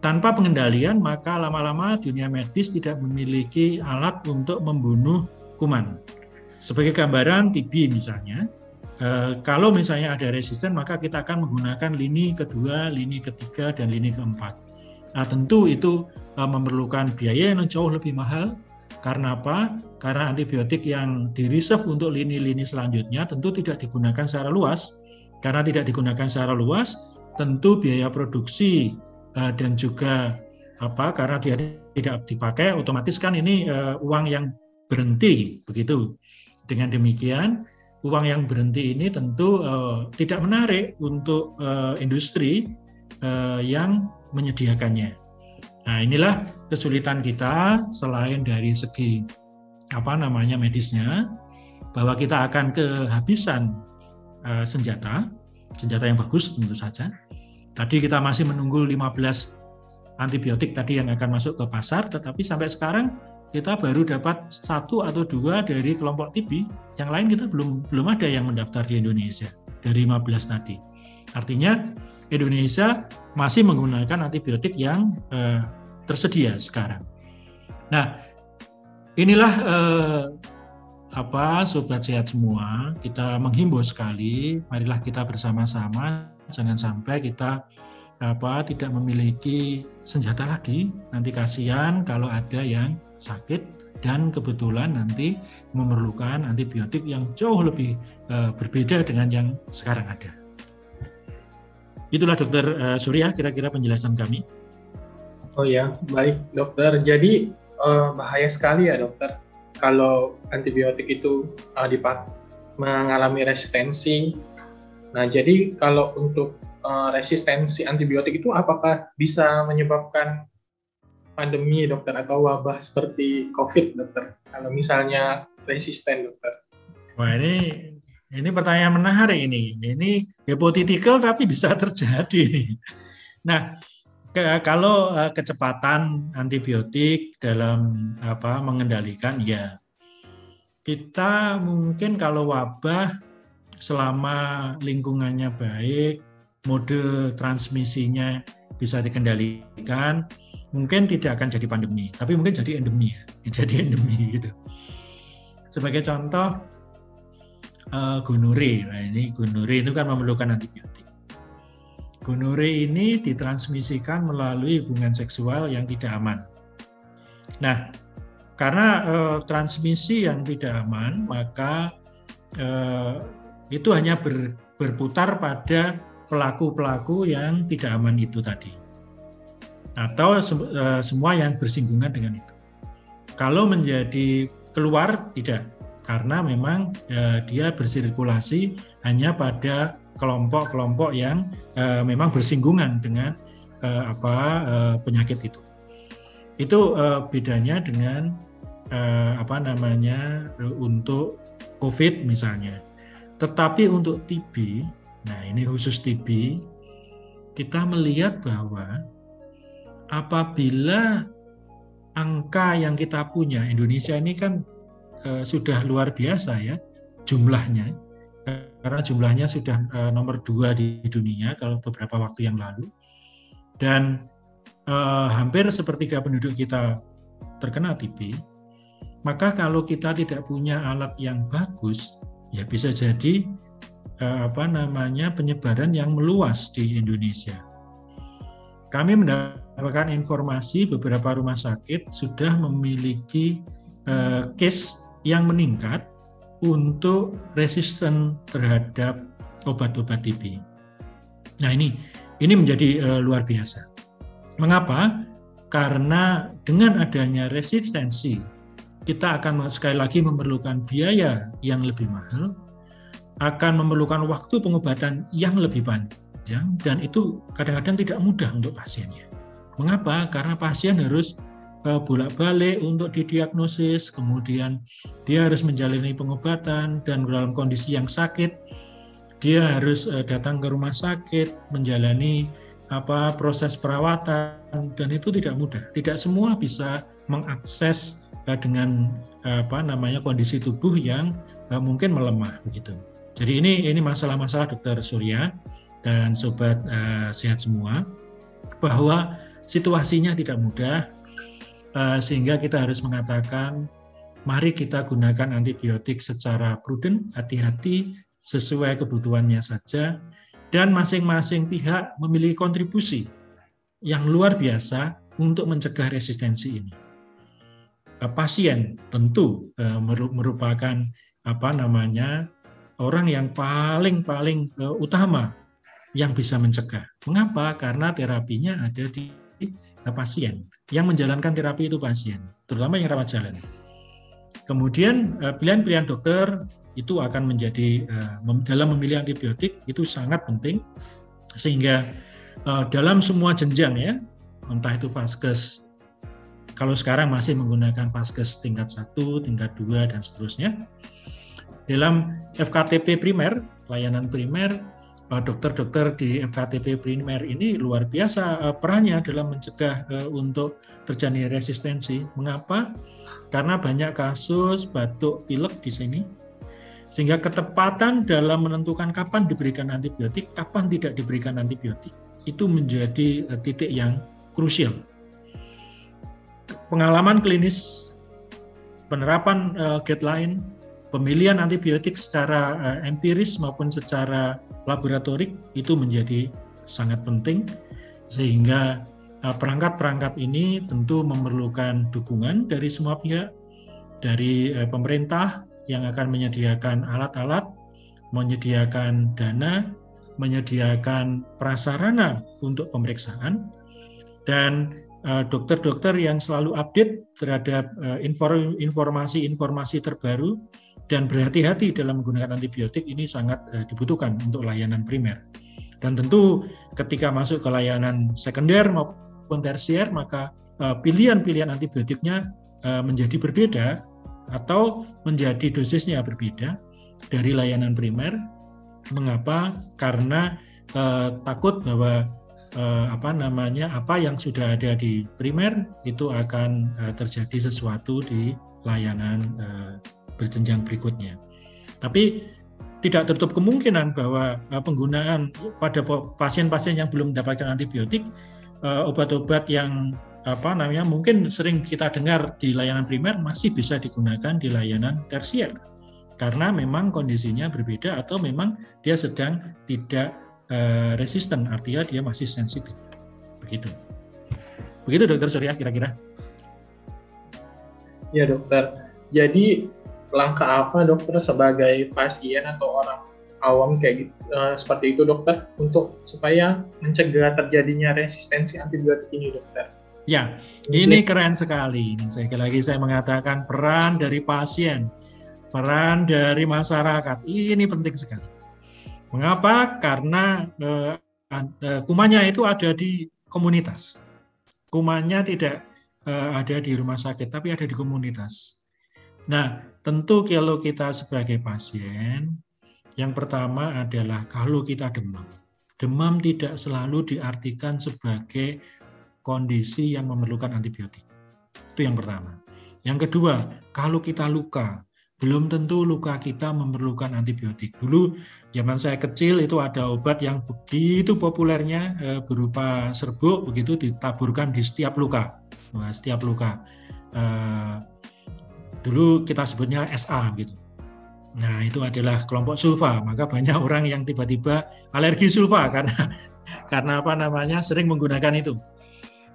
Tanpa pengendalian, maka lama-lama dunia medis tidak memiliki alat untuk membunuh kuman. Sebagai gambaran TB misalnya, eh, kalau misalnya ada resisten, maka kita akan menggunakan lini kedua, lini ketiga, dan lini keempat. Nah, tentu itu memerlukan biaya yang jauh lebih mahal. Karena apa? Karena antibiotik yang di reserve untuk lini-lini selanjutnya tentu tidak digunakan secara luas. Karena tidak digunakan secara luas, tentu biaya produksi uh, dan juga apa karena dia tidak dipakai otomatis kan ini uh, uang yang berhenti begitu. Dengan demikian uang yang berhenti ini tentu uh, tidak menarik untuk uh, industri uh, yang menyediakannya. Nah, inilah kesulitan kita selain dari segi apa namanya medisnya bahwa kita akan kehabisan uh, senjata, senjata yang bagus tentu saja Tadi kita masih menunggu 15 antibiotik tadi yang akan masuk ke pasar, tetapi sampai sekarang kita baru dapat satu atau dua dari kelompok TB, yang lain kita belum belum ada yang mendaftar di Indonesia dari 15 tadi. Artinya Indonesia masih menggunakan antibiotik yang eh, tersedia sekarang. Nah, inilah eh, apa sobat sehat semua, kita menghimbau sekali, marilah kita bersama-sama jangan sampai kita apa tidak memiliki senjata lagi nanti kasihan kalau ada yang sakit dan kebetulan nanti memerlukan antibiotik yang jauh lebih uh, berbeda dengan yang sekarang ada. Itulah dokter uh, Surya kira-kira penjelasan kami. Oh ya, baik dokter. Jadi uh, bahaya sekali ya dokter kalau antibiotik itu uh, dipak mengalami resistensi Nah, jadi kalau untuk uh, resistensi antibiotik itu apakah bisa menyebabkan pandemi dokter atau wabah seperti COVID dokter? Kalau misalnya resisten dokter. Wah ini ini pertanyaan menarik ini. Ini hipotetikal tapi bisa terjadi. Nah, kalau uh, kecepatan antibiotik dalam apa mengendalikan ya kita mungkin kalau wabah selama lingkungannya baik, mode transmisinya bisa dikendalikan, mungkin tidak akan jadi pandemi, tapi mungkin jadi endemi ya, jadi endemi gitu. Sebagai contoh, uh, gonore, nah ini gonore itu kan memerlukan antibiotik. Gonore ini ditransmisikan melalui hubungan seksual yang tidak aman. Nah, karena uh, transmisi yang tidak aman, maka uh, itu hanya ber, berputar pada pelaku-pelaku yang tidak aman itu tadi atau se uh, semua yang bersinggungan dengan itu. Kalau menjadi keluar tidak karena memang dia bersirkulasi hanya pada kelompok-kelompok yang uh, memang bersinggungan dengan uh, apa uh, penyakit itu. Itu uh, bedanya dengan uh, apa namanya uh, untuk COVID misalnya. Tetapi untuk TB, nah ini khusus TB, kita melihat bahwa apabila angka yang kita punya Indonesia ini kan uh, sudah luar biasa ya jumlahnya karena jumlahnya sudah uh, nomor dua di dunia kalau beberapa waktu yang lalu. Dan uh, hampir sepertiga penduduk kita terkena TB maka kalau kita tidak punya alat yang bagus ya bisa jadi eh, apa namanya penyebaran yang meluas di Indonesia. Kami mendapatkan informasi beberapa rumah sakit sudah memiliki eh, case yang meningkat untuk resisten terhadap obat-obat TB. Nah ini ini menjadi uh, luar biasa. Mengapa? Karena dengan adanya resistensi kita akan sekali lagi memerlukan biaya yang lebih mahal, akan memerlukan waktu pengobatan yang lebih panjang, dan itu kadang-kadang tidak mudah untuk pasiennya. Mengapa? Karena pasien harus bolak-balik untuk didiagnosis, kemudian dia harus menjalani pengobatan dan dalam kondisi yang sakit, dia harus uh, datang ke rumah sakit, menjalani apa proses perawatan dan itu tidak mudah. Tidak semua bisa mengakses dengan apa namanya kondisi tubuh yang mungkin melemah begitu. Jadi ini ini masalah-masalah dokter Surya dan sobat uh, sehat semua bahwa situasinya tidak mudah sehingga kita harus mengatakan mari kita gunakan antibiotik secara prudent, hati-hati sesuai kebutuhannya saja dan masing-masing pihak memiliki kontribusi yang luar biasa untuk mencegah resistensi ini. Eh, pasien tentu eh, merupakan apa namanya orang yang paling paling eh, utama yang bisa mencegah. Mengapa? Karena terapinya ada di pasien. Yang menjalankan terapi itu pasien, terutama yang rawat jalan. Kemudian pilihan-pilihan dokter itu akan menjadi dalam memilih antibiotik itu sangat penting sehingga dalam semua jenjang ya, entah itu vaskes kalau sekarang masih menggunakan paskes tingkat 1, tingkat 2, dan seterusnya. Dalam FKTP primer, layanan primer, eh, dokter-dokter di FKTP primer ini luar biasa eh, perannya dalam mencegah eh, untuk terjadi resistensi. Mengapa? Karena banyak kasus batuk pilek di sini, sehingga ketepatan dalam menentukan kapan diberikan antibiotik, kapan tidak diberikan antibiotik, itu menjadi titik yang krusial pengalaman klinis, penerapan guideline, pemilihan antibiotik secara uh, empiris maupun secara laboratorik itu menjadi sangat penting sehingga uh, perangkat-perangkat ini tentu memerlukan dukungan dari semua pihak dari uh, pemerintah yang akan menyediakan alat-alat, menyediakan dana, menyediakan prasarana untuk pemeriksaan dan Eh, dokter-dokter yang selalu update terhadap eh, informasi-informasi terbaru dan berhati-hati dalam menggunakan antibiotik ini sangat eh, dibutuhkan untuk layanan primer. Dan tentu ketika masuk ke layanan sekunder maupun tersier maka pilihan-pilihan antibiotiknya menjadi berbeda atau menjadi dosisnya berbeda dari layanan primer. Mengapa? Karena takut bahwa eh, apa namanya apa yang sudah ada di primer itu akan eh, terjadi sesuatu di layanan eh, berjenjang berikutnya. Tapi tidak tertutup kemungkinan bahwa eh, penggunaan pada pasien-pasien yang belum mendapatkan antibiotik eh, obat-obat yang apa namanya mungkin sering kita dengar di layanan primer masih bisa digunakan di layanan tersier karena memang kondisinya berbeda atau memang dia sedang tidak uh, resisten, artinya dia masih sensitif. Begitu. Begitu dokter Surya kira-kira. Ya dokter. Jadi langkah apa dokter sebagai pasien atau orang awam kayak gitu, uh, seperti itu dokter untuk supaya mencegah terjadinya resistensi antibiotik ini dokter. Ya, ini keren sekali. Sekali lagi saya mengatakan peran dari pasien, peran dari masyarakat. Ini penting sekali. Mengapa? Karena uh, uh, kumannya itu ada di komunitas. Kumannya tidak uh, ada di rumah sakit, tapi ada di komunitas. Nah, tentu kalau kita sebagai pasien, yang pertama adalah kalau kita demam. Demam tidak selalu diartikan sebagai kondisi yang memerlukan antibiotik. Itu yang pertama. Yang kedua, kalau kita luka, belum tentu luka kita memerlukan antibiotik. Dulu zaman saya kecil itu ada obat yang begitu populernya eh, berupa serbuk begitu ditaburkan di setiap luka. Nah, setiap luka. Eh, dulu kita sebutnya SA gitu. Nah, itu adalah kelompok sulfa. Maka banyak orang yang tiba-tiba alergi sulfa karena karena apa namanya sering menggunakan itu.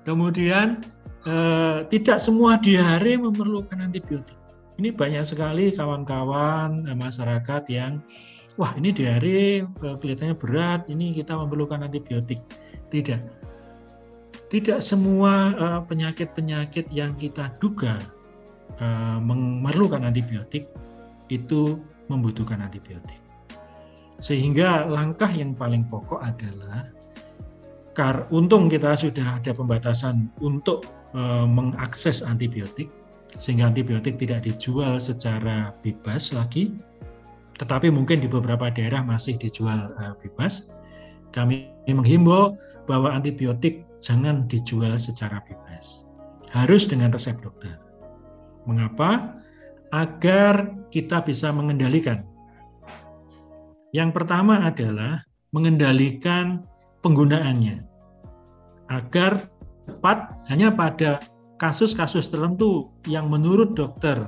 Kemudian eh, tidak semua diare memerlukan antibiotik. Ini banyak sekali kawan-kawan eh, masyarakat yang wah ini diare eh, kelihatannya berat, ini kita memerlukan antibiotik. Tidak. Tidak semua eh, penyakit-penyakit yang kita duga eh, memerlukan antibiotik itu membutuhkan antibiotik. Sehingga langkah yang paling pokok adalah Kar, untung kita sudah ada pembatasan untuk e, mengakses antibiotik, sehingga antibiotik tidak dijual secara bebas lagi, tetapi mungkin di beberapa daerah masih dijual e, bebas. Kami menghimbau bahwa antibiotik jangan dijual secara bebas, harus dengan resep dokter. Mengapa? Agar kita bisa mengendalikan. Yang pertama adalah mengendalikan penggunaannya agar tepat hanya pada kasus-kasus tertentu yang menurut dokter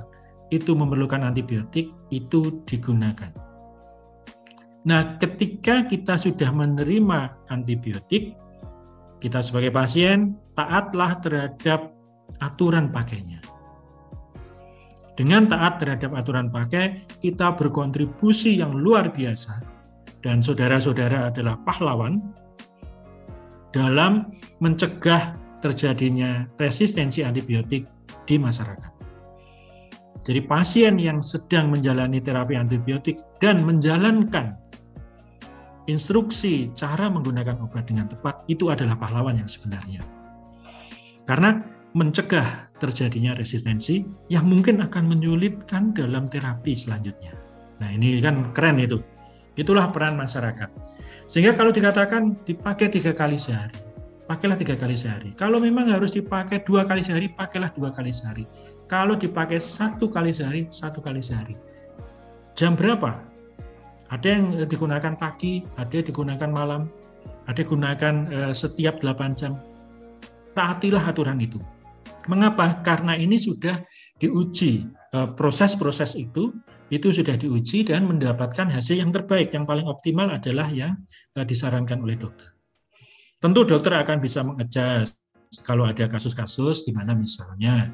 itu memerlukan antibiotik itu digunakan. Nah, ketika kita sudah menerima antibiotik, kita sebagai pasien taatlah terhadap aturan pakainya. Dengan taat terhadap aturan pakai, kita berkontribusi yang luar biasa. Dan saudara-saudara adalah pahlawan dalam mencegah terjadinya resistensi antibiotik di masyarakat. Jadi pasien yang sedang menjalani terapi antibiotik dan menjalankan instruksi cara menggunakan obat dengan tepat itu adalah pahlawan yang sebenarnya. Karena mencegah terjadinya resistensi yang mungkin akan menyulitkan dalam terapi selanjutnya. Nah, ini kan keren itu. Itulah peran masyarakat. Sehingga kalau dikatakan dipakai tiga kali sehari, pakailah tiga kali sehari. Kalau memang harus dipakai dua kali sehari, pakailah dua kali sehari. Kalau dipakai satu kali sehari, satu kali sehari. Jam berapa? Ada yang digunakan pagi, ada yang digunakan malam, ada yang digunakan uh, setiap 8 jam. Taatilah aturan itu. Mengapa? Karena ini sudah diuji eh, proses-proses itu itu sudah diuji dan mendapatkan hasil yang terbaik. Yang paling optimal adalah yang eh, disarankan oleh dokter. Tentu dokter akan bisa mengejar kalau ada kasus-kasus di mana misalnya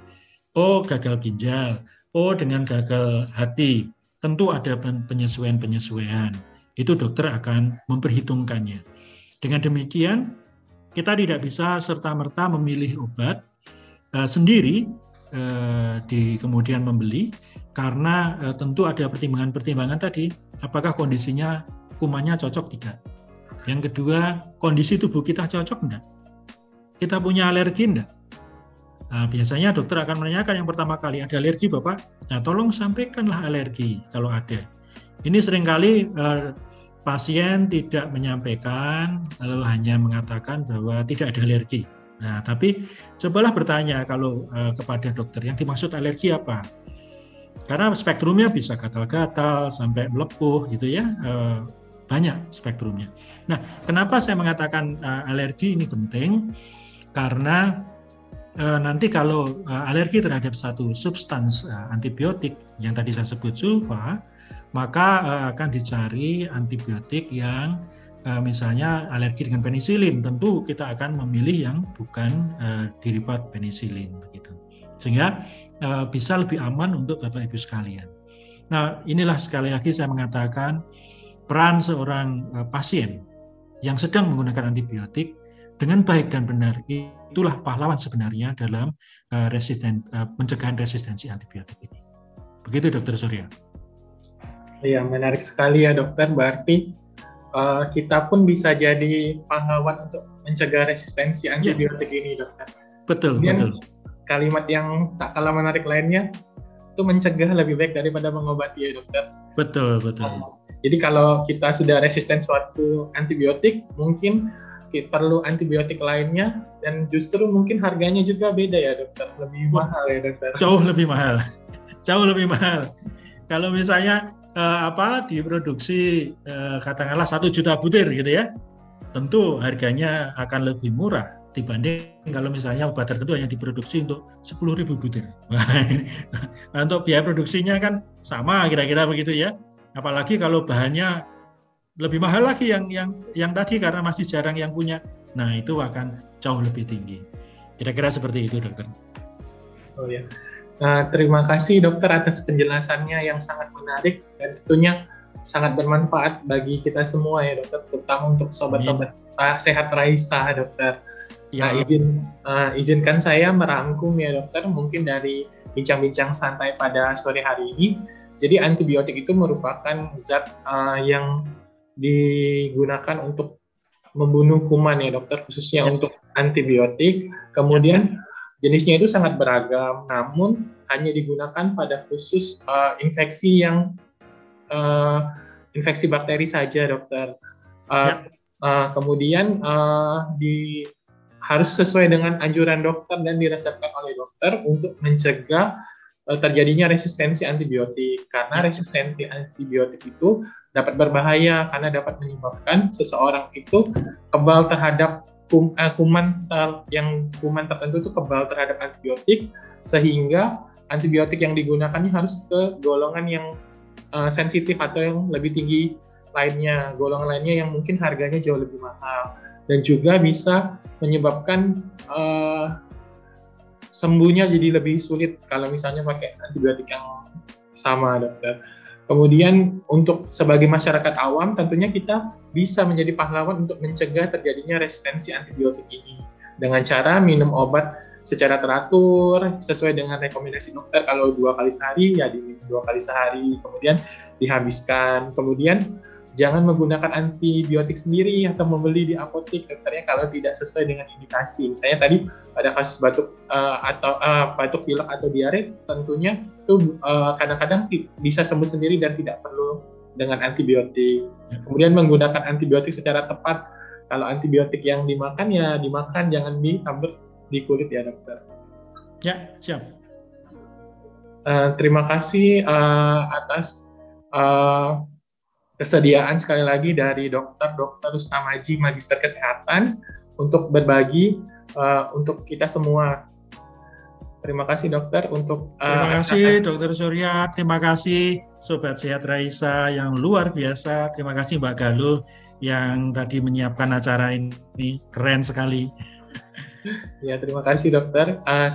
oh gagal ginjal, oh dengan gagal hati, tentu ada penyesuaian-penyesuaian. Itu dokter akan memperhitungkannya. Dengan demikian, kita tidak bisa serta-merta memilih obat uh, sendiri uh, di kemudian membeli karena uh, tentu ada pertimbangan-pertimbangan tadi apakah kondisinya kumannya cocok tidak. Yang kedua, kondisi tubuh kita cocok enggak? Kita punya alergi enggak? Nah, biasanya dokter akan menanyakan yang pertama kali, ada alergi Bapak? Nah, tolong sampaikanlah alergi kalau ada. Ini sering kali eh, pasien tidak menyampaikan, lalu hanya mengatakan bahwa tidak ada alergi. Nah, tapi cobalah bertanya kalau uh, kepada dokter yang dimaksud alergi apa? Karena spektrumnya bisa gatal-gatal sampai melepuh gitu ya. Uh, banyak spektrumnya. Nah, kenapa saya mengatakan uh, alergi ini penting? Karena nanti kalau alergi terhadap satu substans antibiotik yang tadi saya sebut sulfa, maka akan dicari antibiotik yang uh, misalnya alergi dengan penisilin, tentu kita akan memilih yang bukan uh, derivat penisilin begitu. Sehingga uh, bisa lebih aman untuk Bapak Ibu sekalian. Nah, inilah sekali lagi saya mengatakan peran seorang pasien yang sedang menggunakan antibiotik dengan baik dan benar itulah pahlawan sebenarnya dalam uh, resisten pencegahan resistensi antibiotik ini. Begitu Dokter Surya. Iya, menarik sekali ya Dokter. Berarti uh, kita pun bisa jadi pahlawan untuk mencegah resistensi iya. antibiotik ya. ini, Dokter. Betul, Kemudian, betul. Kalimat yang tak kalah menarik lainnya itu mencegah lebih baik daripada mengobati ya, Dokter. Betul, betul. Uh, jadi kalau kita sudah resisten suatu antibiotik, mungkin perlu antibiotik lainnya dan justru mungkin harganya juga beda ya dokter lebih mahal ya dokter jauh lebih mahal jauh lebih mahal kalau misalnya uh, apa diproduksi uh, katakanlah satu juta butir gitu ya tentu harganya akan lebih murah dibanding kalau misalnya obat tertentu hanya diproduksi untuk 10.000 butir. nah, untuk biaya produksinya kan sama kira-kira begitu ya. Apalagi kalau bahannya lebih mahal lagi yang yang yang tadi karena masih jarang yang punya. Nah, itu akan jauh lebih tinggi. Kira-kira seperti itu, Dokter. Oh ya. Nah, terima kasih dokter atas penjelasannya yang sangat menarik dan tentunya sangat bermanfaat bagi kita semua ya dokter, terutama untuk sobat-sobat sehat Raisa dokter. Ya, nah, izin uh, izinkan saya merangkum ya dokter, mungkin dari bincang-bincang santai pada sore hari ini. Jadi antibiotik itu merupakan zat uh, yang digunakan untuk membunuh kuman ya dokter, khususnya yes. untuk antibiotik. Kemudian jenisnya itu sangat beragam, namun hanya digunakan pada khusus uh, infeksi yang uh, infeksi bakteri saja dokter. Uh, ya. uh, kemudian uh, di harus sesuai dengan anjuran dokter dan diresepkan oleh dokter untuk mencegah uh, terjadinya resistensi antibiotik karena ya. resistensi antibiotik itu dapat berbahaya karena dapat menyebabkan seseorang itu kebal terhadap kum, uh, kuman ter, yang kuman tertentu itu kebal terhadap antibiotik sehingga antibiotik yang digunakan harus ke golongan yang uh, sensitif atau yang lebih tinggi lainnya golongan lainnya yang mungkin harganya jauh lebih mahal dan juga bisa menyebabkan uh, sembuhnya jadi lebih sulit kalau misalnya pakai antibiotik yang sama dokter. Kemudian untuk sebagai masyarakat awam tentunya kita bisa menjadi pahlawan untuk mencegah terjadinya resistensi antibiotik ini dengan cara minum obat secara teratur sesuai dengan rekomendasi dokter kalau dua kali sehari ya di dua kali sehari kemudian dihabiskan kemudian jangan menggunakan antibiotik sendiri atau membeli di apotek dokternya kalau tidak sesuai dengan indikasi. Misalnya tadi pada kasus batuk uh, atau uh, batuk pilek atau diare tentunya itu uh, kadang-kadang bisa sembuh sendiri dan tidak perlu dengan antibiotik. Kemudian menggunakan antibiotik secara tepat. Kalau antibiotik yang dimakan ya dimakan jangan ditabur di kulit ya dokter. Ya, siap. Uh, terima kasih uh, atas uh, kesediaan sekali lagi dari dokter Dr. Rustamaji Magister Kesehatan untuk berbagi uh, untuk kita semua. Terima kasih dokter untuk uh, Terima kasih dokter Surya, terima kasih sobat sehat Raisa yang luar biasa. Terima kasih Mbak Galuh yang tadi menyiapkan acara ini keren sekali. Ya, terima kasih dokter. Uh,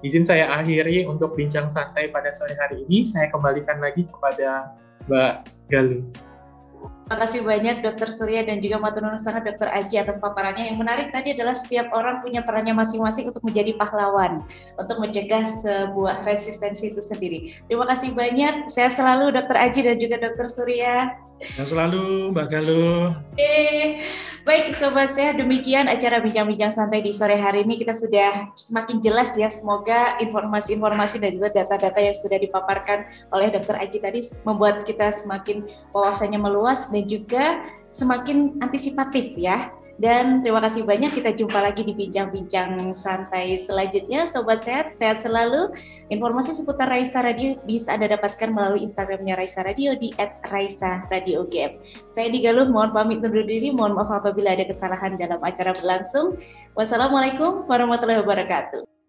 izin saya akhiri untuk bincang santai pada sore hari ini. Saya kembalikan lagi kepada Mbak Galuh. Terima kasih banyak Dokter Surya dan juga Maturnuun sangat Dokter Aji atas paparannya. Yang menarik tadi adalah setiap orang punya perannya masing-masing untuk menjadi pahlawan, untuk mencegah sebuah resistensi itu sendiri. Terima kasih banyak. Saya selalu Dokter Aji dan juga Dokter Surya. Yang selalu Mbak Galuh. Oke, baik Sobat Sehat, demikian acara Bincang-Bincang Santai di sore hari ini. Kita sudah semakin jelas ya, semoga informasi-informasi dan juga data-data yang sudah dipaparkan oleh Dr. Aji tadi membuat kita semakin wawasannya meluas dan juga semakin antisipatif ya dan terima kasih banyak. Kita jumpa lagi di bincang-bincang santai selanjutnya. Sobat sehat, sehat selalu. Informasi seputar Raisa Radio bisa Anda dapatkan melalui Instagramnya Raisa Radio di @raisa_radio_gm. Saya Digaluh, mohon pamit undur diri. Mohon maaf apabila ada kesalahan dalam acara berlangsung. Wassalamualaikum warahmatullahi wabarakatuh.